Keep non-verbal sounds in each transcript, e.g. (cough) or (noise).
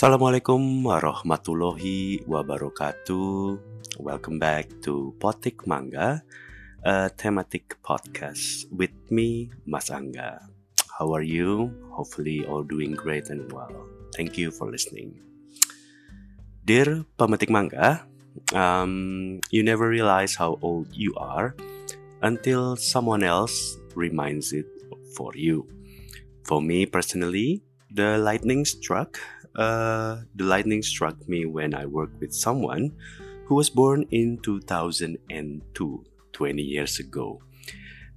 Assalamualaikum warahmatullahi wabarakatuh. Welcome back to Potik Manga, a thematic podcast with me, Mas Angga. How are you? Hopefully, all doing great and well. Thank you for listening. Dear pemetik manga, um, you never realize how old you are until someone else reminds it for you. For me personally, the lightning struck uh, the lightning struck me when I worked with someone who was born in 2002, 20 years ago.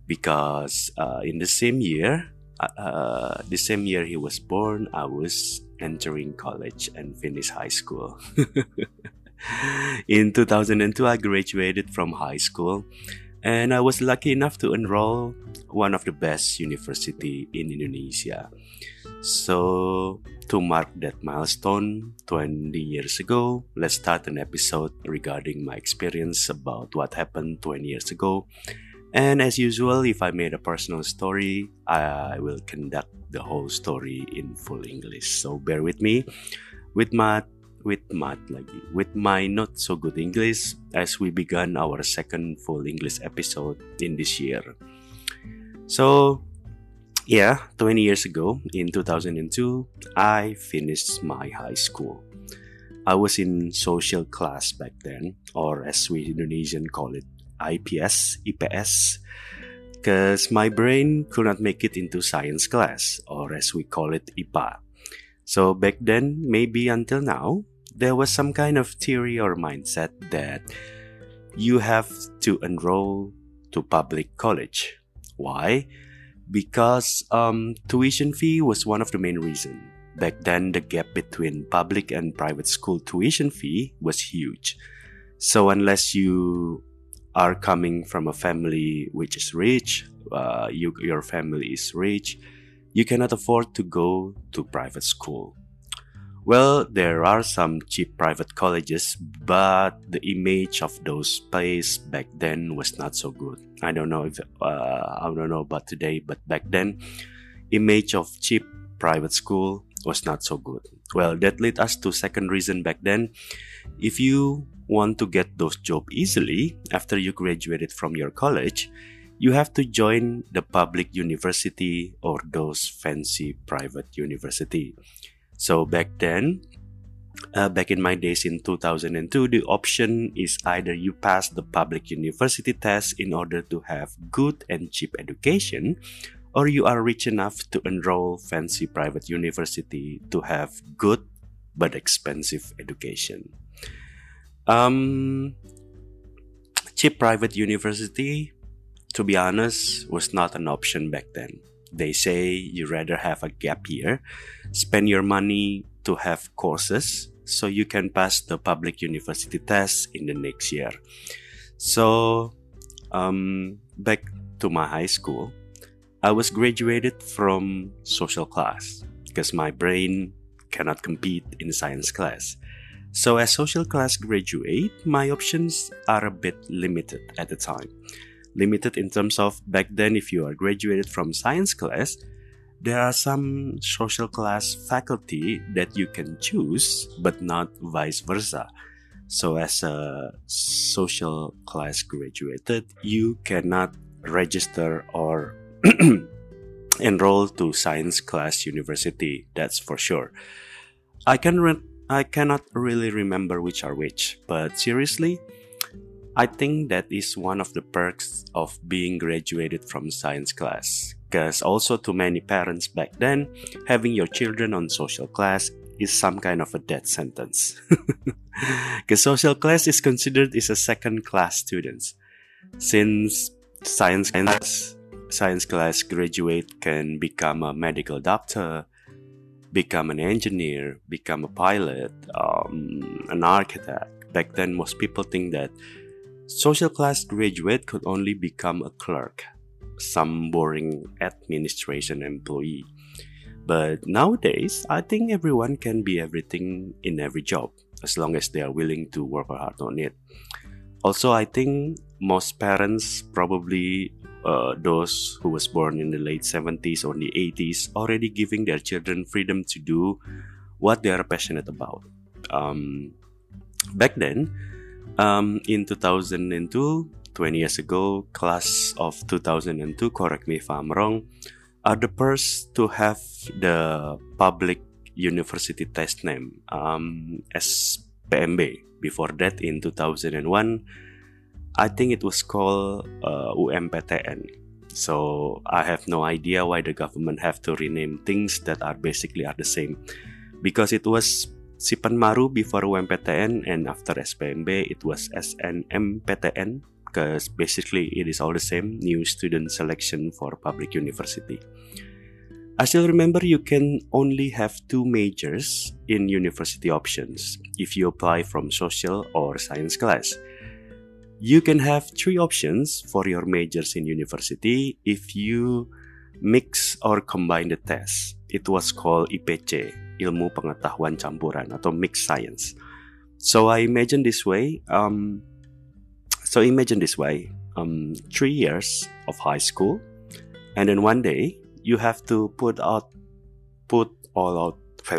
Because uh, in the same year, uh, uh, the same year he was born, I was entering college and finished high school. (laughs) in 2002, I graduated from high school and I was lucky enough to enroll one of the best university in Indonesia. So to mark that milestone 20 years ago, let's start an episode regarding my experience about what happened 20 years ago. And as usual, if I made a personal story, I will conduct the whole story in full English. So bear with me with my with lagi with my not so good English as we began our second full English episode in this year. So, yeah, 20 years ago in 2002, I finished my high school. I was in social class back then, or as we Indonesian call it, IPS, IPS, because my brain could not make it into science class, or as we call it, IPA. So back then, maybe until now, there was some kind of theory or mindset that you have to enroll to public college. Why? Because um, tuition fee was one of the main reasons. Back then, the gap between public and private school tuition fee was huge. So unless you are coming from a family which is rich, uh, you, your family is rich, you cannot afford to go to private school. Well, there are some cheap private colleges, but the image of those places back then was not so good. I don't know if uh, I don't know about today, but back then, image of cheap private school was not so good. Well, that led us to second reason back then. If you want to get those job easily after you graduated from your college, you have to join the public university or those fancy private university. So back then, uh, back in my days in 2002, the option is either you pass the public university test in order to have good and cheap education, or you are rich enough to enroll fancy private university to have good but expensive education. Um, cheap private university, to be honest, was not an option back then. They say you rather have a gap year, spend your money to have courses so you can pass the public university test in the next year. So, um, back to my high school, I was graduated from social class because my brain cannot compete in science class. So, as social class graduate, my options are a bit limited at the time limited in terms of back then if you are graduated from science class there are some social class faculty that you can choose but not vice versa. So as a social class graduated you cannot register or (clears throat) enroll to science class university that's for sure. I can re- i cannot really remember which are which but seriously I think that is one of the perks of being graduated from science class. Because also to many parents back then, having your children on social class is some kind of a death sentence. (laughs) Because social class is considered as a second class students. Since science class, science class graduate can become a medical doctor, become an engineer, become a pilot, um, an architect. Back then, most people think that Social class graduate could only become a clerk, some boring administration employee. But nowadays, I think everyone can be everything in every job as long as they are willing to work hard on it. Also, I think most parents, probably uh, those who was born in the late 70s or the 80s, already giving their children freedom to do what they are passionate about. Um, back then, um, in 2002, 20 years ago, class of 2002, correct me if I'm wrong, are the first to have the public university test name um, as PMB. Before that, in 2001, I think it was called uh, UMPTN. So I have no idea why the government have to rename things that are basically are the same, because it was Sipenmaru before UMPTN and after SPMB it was SNMPTN because basically it is all the same new student selection for public university. I still remember you can only have two majors in university options if you apply from social or science class. You can have three options for your majors in university if you mix or combine the tests. It was called IPC, Ilmu Pengetahuan Campuran atau Mixed Science. So I imagine this way. Um, so imagine this way: um, three years of high school, and then one day you have to put out put all out (sighs)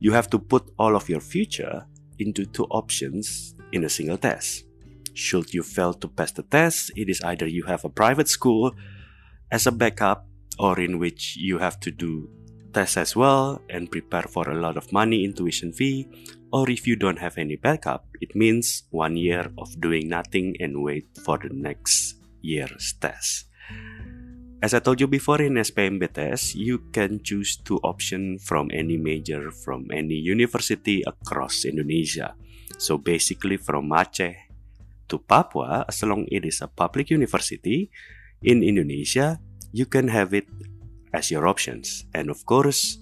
you have to put all of your future into two options in a single test. Should you fail to pass the test, it is either you have a private school as a backup or in which you have to do tests as well and prepare for a lot of money in tuition fee or if you don't have any backup it means one year of doing nothing and wait for the next year's test as I told you before in SPMBTS, you can choose two options from any major from any university across Indonesia. So basically from Aceh to Papua, as long it is a public university in Indonesia, you can have it as your options. And of course,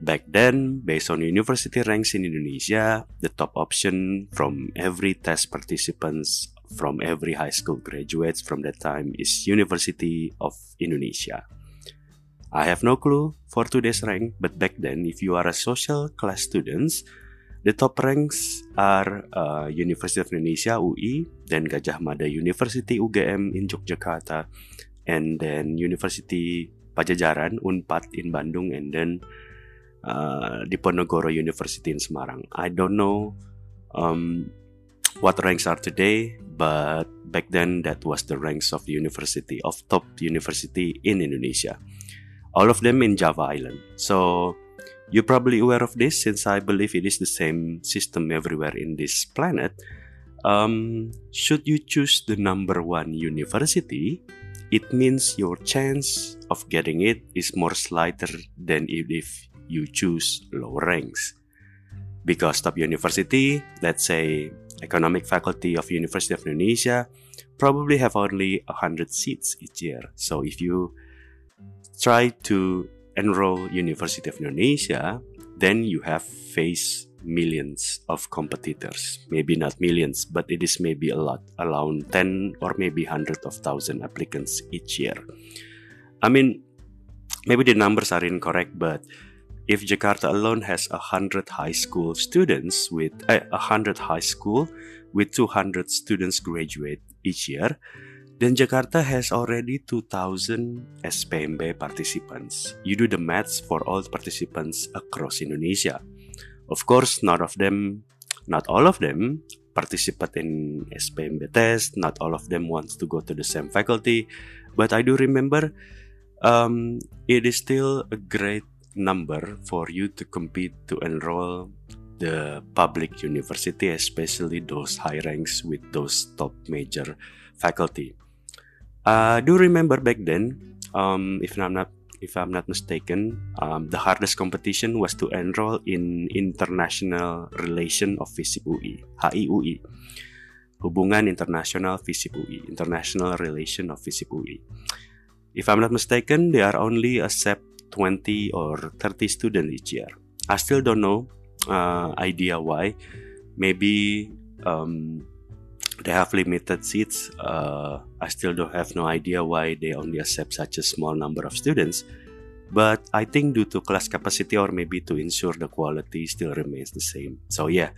back then, based on university ranks in Indonesia, the top option from every test participants from every high school graduates from that time is University of Indonesia. I have no clue for today's rank, but back then, if you are a social class students, the top ranks are uh, University of Indonesia (UI), then Gajah Mada University UGM in Yogyakarta, and then University Pajajaran Unpad in Bandung, and then uh, Diponegoro University in Semarang. I don't know um, what ranks are today, but back then that was the ranks of university of top university in Indonesia. All of them in Java Island. So you're probably aware of this since I believe it is the same system everywhere in this planet. Um, should you choose the number one university, it means your chance of getting it is more slighter than if you choose low ranks. Because top university, let's say economic faculty of University of Indonesia probably have only 100 seats each year. So if you try to enroll University of Indonesia, then you have face millions of competitors. Maybe not millions, but it is maybe a lot, around 10 or maybe hundreds of thousand applicants each year. I mean, maybe the numbers are incorrect, but if Jakarta alone has 100 high school students with uh, 100 high school with 200 students graduate each year, then Jakarta has already 2000 SPMB participants. You do the maths for all participants across Indonesia. Of course, not of them, not all of them participate in SPMB test, not all of them wants to go to the same faculty, but I do remember um, it is still a great number for you to compete to enroll the public university, especially those high ranks with those top major faculty. I uh, do remember back then, um, if I'm not if I'm not mistaken, um, the hardest competition was to enroll in International Relation of FISIP UI, HIUI. Hubungan Internasional FISIP UI, International Relation of FISIP UI. If I'm not mistaken, they are only accept 20 or 30 students each year. I still don't know uh, idea why. Maybe um, they have limited seats. Uh, I still don't have no idea why they only accept such a small number of students. But I think due to class capacity or maybe to ensure the quality still remains the same. So yeah,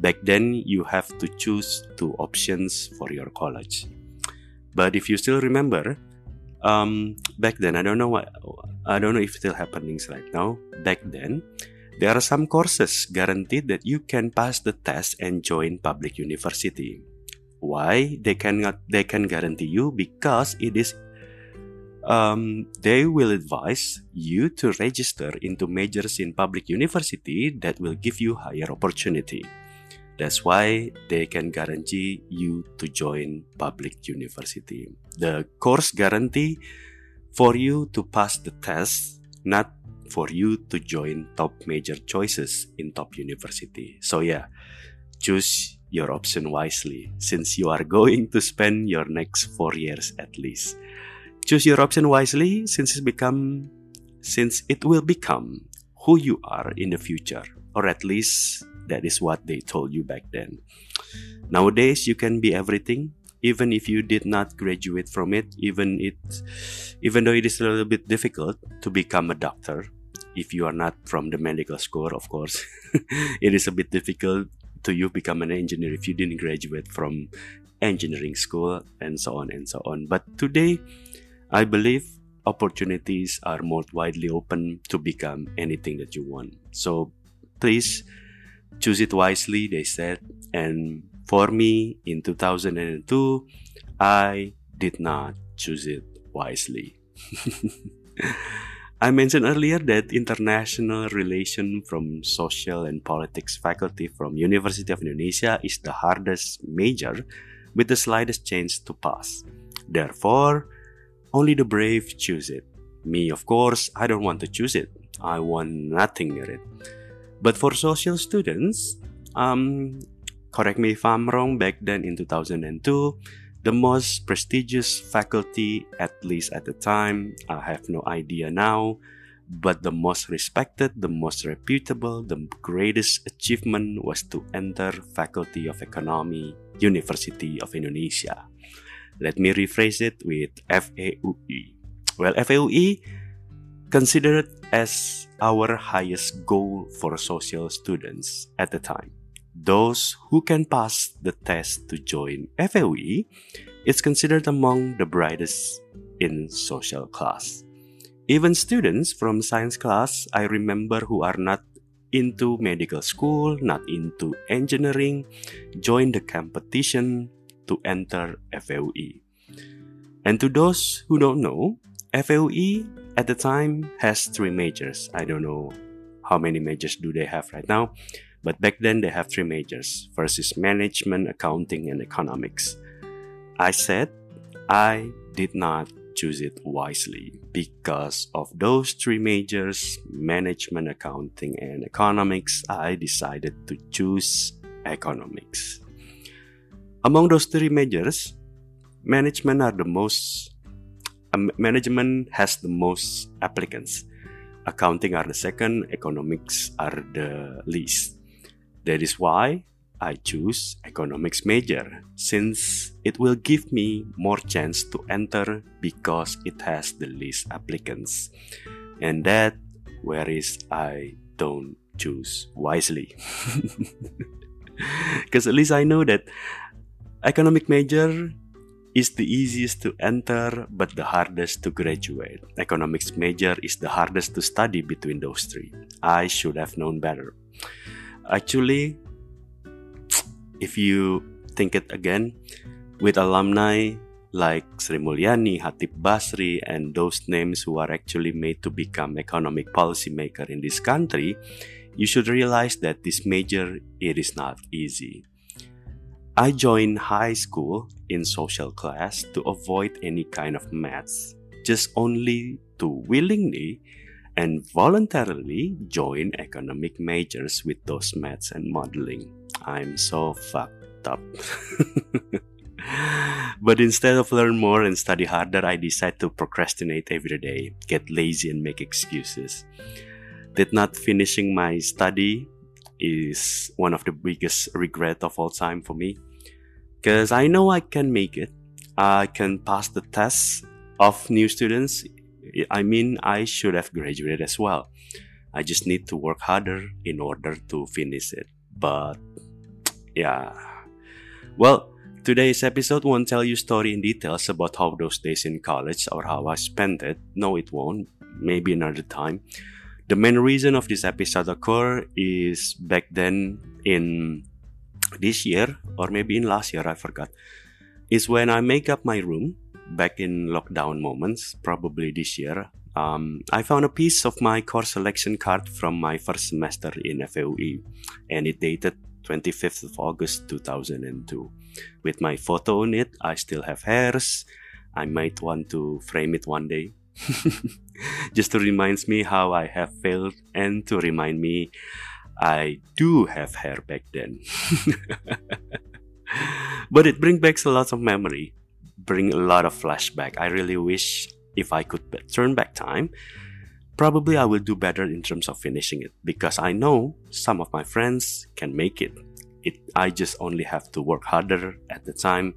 back then you have to choose two options for your college. But if you still remember, um, back then I don't know what I don't know if still happenings right now. Back then, there are some courses guaranteed that you can pass the test and join public university. Why they cannot they can guarantee you because it is um, they will advise you to register into majors in public university that will give you higher opportunity. That's why they can guarantee you to join public university. The course guarantee for you to pass the test, not for you to join top major choices in top university. So yeah, choose your option wisely since you are going to spend your next 4 years at least. Choose your option wisely since it become since it will become who you are in the future or at least that is what they told you back then. Nowadays you can be everything even if you did not graduate from it even it even though it is a little bit difficult to become a doctor if you are not from the medical school of course (laughs) it is a bit difficult to you become an engineer if you didn't graduate from engineering school and so on and so on. But today i believe opportunities are more widely open to become anything that you want. So please choose it wisely they said. And for me in 2002 i did not choose it wisely (laughs) I mentioned earlier that international relation from social and politics faculty from University of Indonesia is the hardest major with the slightest chance to pass. Therefore, only the brave choose it. Me, of course, I don't want to choose it. I want nothing near it. But for social students, um, correct me if I'm wrong, back then in 2002, the most prestigious faculty, at least at the time, I have no idea now, but the most respected, the most reputable, the greatest achievement was to enter Faculty of Economy, University of Indonesia. Let me rephrase it with FEUI. Well, FEUI considered as our highest goal for social students at the time those who can pass the test to join FEUI is considered among the brightest in social class. Even students from science class, I remember who are not into medical school, not into engineering, join the competition to enter FEUI. And to those who don't know, FEUI at the time has three majors. I don't know how many majors do they have right now, but back then they have three majors. First is management, accounting, and economics. I said I did not choose it wisely because of those three majors management, accounting, and economics. I decided to choose economics. Among those three majors, management are the most um, management has the most applicants accounting are the second economics are the least that is why I choose economics major since it will give me more chance to enter because it has the least applicants. And that where is I don't choose wisely. (laughs) Because at least I know that economic major is the easiest to enter but the hardest to graduate. Economics major is the hardest to study between those three. I should have known better. Actually, if you think it again, with alumni like Sri Mulyani, Chatib Basri, and those names who are actually made to become economic policymaker in this country, you should realize that this major it is not easy. I joined high school in social class to avoid any kind of maths, just only to willingly and voluntarily join economic majors with those maths and modeling. I'm so fucked up. (laughs) but instead of learn more and study harder, I decide to procrastinate every day, get lazy and make excuses. Did not finishing my study is one of the biggest regret of all time for me. Cause I know I can make it. I can pass the tests of new students I mean, I should have graduated as well. I just need to work harder in order to finish it. But yeah, well, Today's episode won't tell you story in details about how those days in college or how I spent it. No, it won't. Maybe another time. The main reason of this episode occur is back then in this year or maybe in last year, I forgot, is when I make up my room back in lockdown moments, probably this year. Um, I found a piece of my course selection card from my first semester in FEUI and it dated 25th of August 2002. With my photo on it, I still have hairs. I might want to frame it one day. (laughs) Just to remind me how I have failed and to remind me I do have hair back then. (laughs) but it brings back a lot of memory, bring a lot of flashback. I really wish if I could turn back time, probably I will do better in terms of finishing it because I know some of my friends can make it. It I just only have to work harder at the time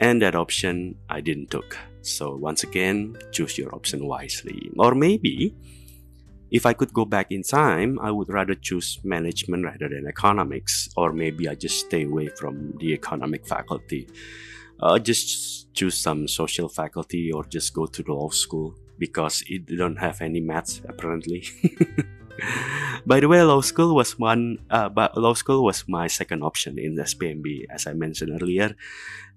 and that option I didn't took. So once again, choose your option wisely. Or maybe if I could go back in time, I would rather choose management rather than economics, or maybe I just stay away from the economic faculty. Uh, just choose some social faculty or just go to the law school because it don't have any maths apparently. (laughs) By the way, law school was one. Uh, but law school was my second option in SPMB, as I mentioned earlier.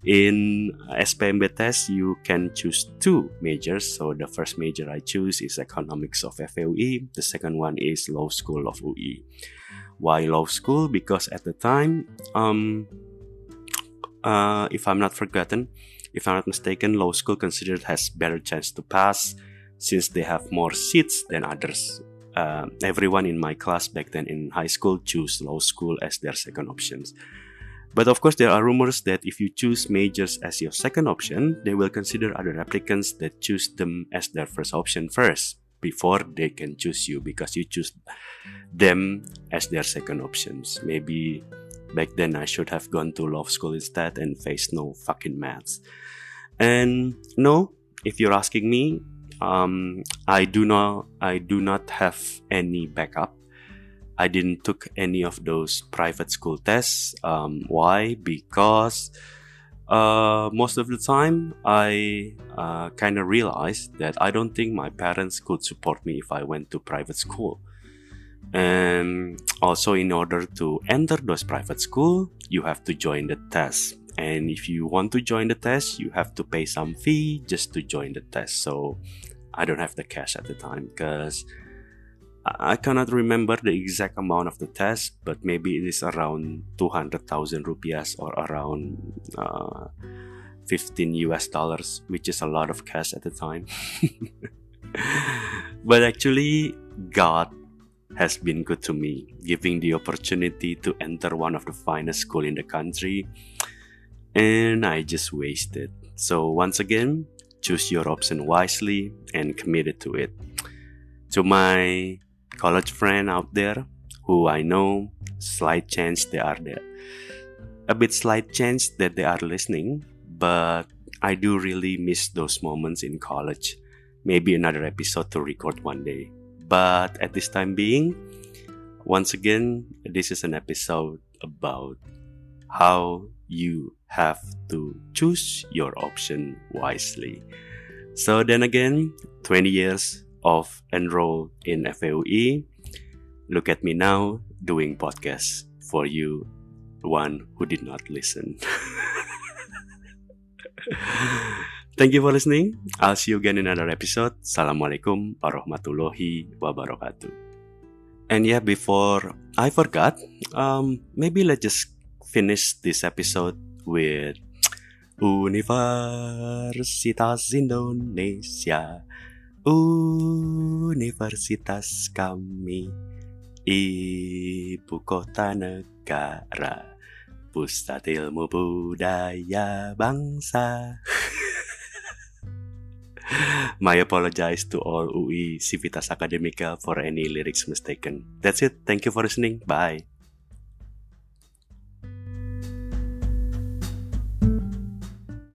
In SPMB test, you can choose two majors. So the first major I choose is economics of FEUI. The second one is law school of UI. Why law school? Because at the time, um, uh, if I'm not forgotten, if I'm not mistaken, law school considered has better chance to pass since they have more seats than others uh, everyone in my class back then in high school choose law school as their second options. But of course, there are rumors that if you choose majors as your second option, they will consider other applicants that choose them as their first option first before they can choose you because you choose them as their second options. Maybe back then I should have gone to law school instead and faced no fucking maths. And no, if you're asking me, um, I do not I do not have any backup. I didn't took any of those private school tests. Um, why? Because uh, most of the time I uh, kind of realized that I don't think my parents could support me if I went to private school. And also, in order to enter those private school, you have to join the test. And if you want to join the test, you have to pay some fee just to join the test. So I don't have the cash at the time because I cannot remember the exact amount of the test, but maybe it is around 200,000 rupiahs or around uh, 15 US dollars, which is a lot of cash at the time. (laughs) but actually, God has been good to me, giving the opportunity to enter one of the finest school in the country, and I just wasted. So once again, choose your option wisely and committed to it. To my college friend out there who I know, slight chance they are there. A bit slight chance that they are listening, but I do really miss those moments in college. Maybe another episode to record one day. But at this time being, once again, this is an episode about how you have to choose your option wisely. So then again, 20 years of enroll in FEUI. Look at me now doing podcast for you, one who did not listen. (laughs) Thank you for listening. I'll see you again in another episode. Assalamualaikum warahmatullahi wabarakatuh. And yeah, before I forgot, um, maybe let's just finish this episode with Universitas Indonesia Universitas kami Ibu kota negara Pusat ilmu budaya bangsa (laughs) (laughs) My apologize to all UI Civitas Academica for any lyrics mistaken. That's it. Thank you for listening. Bye.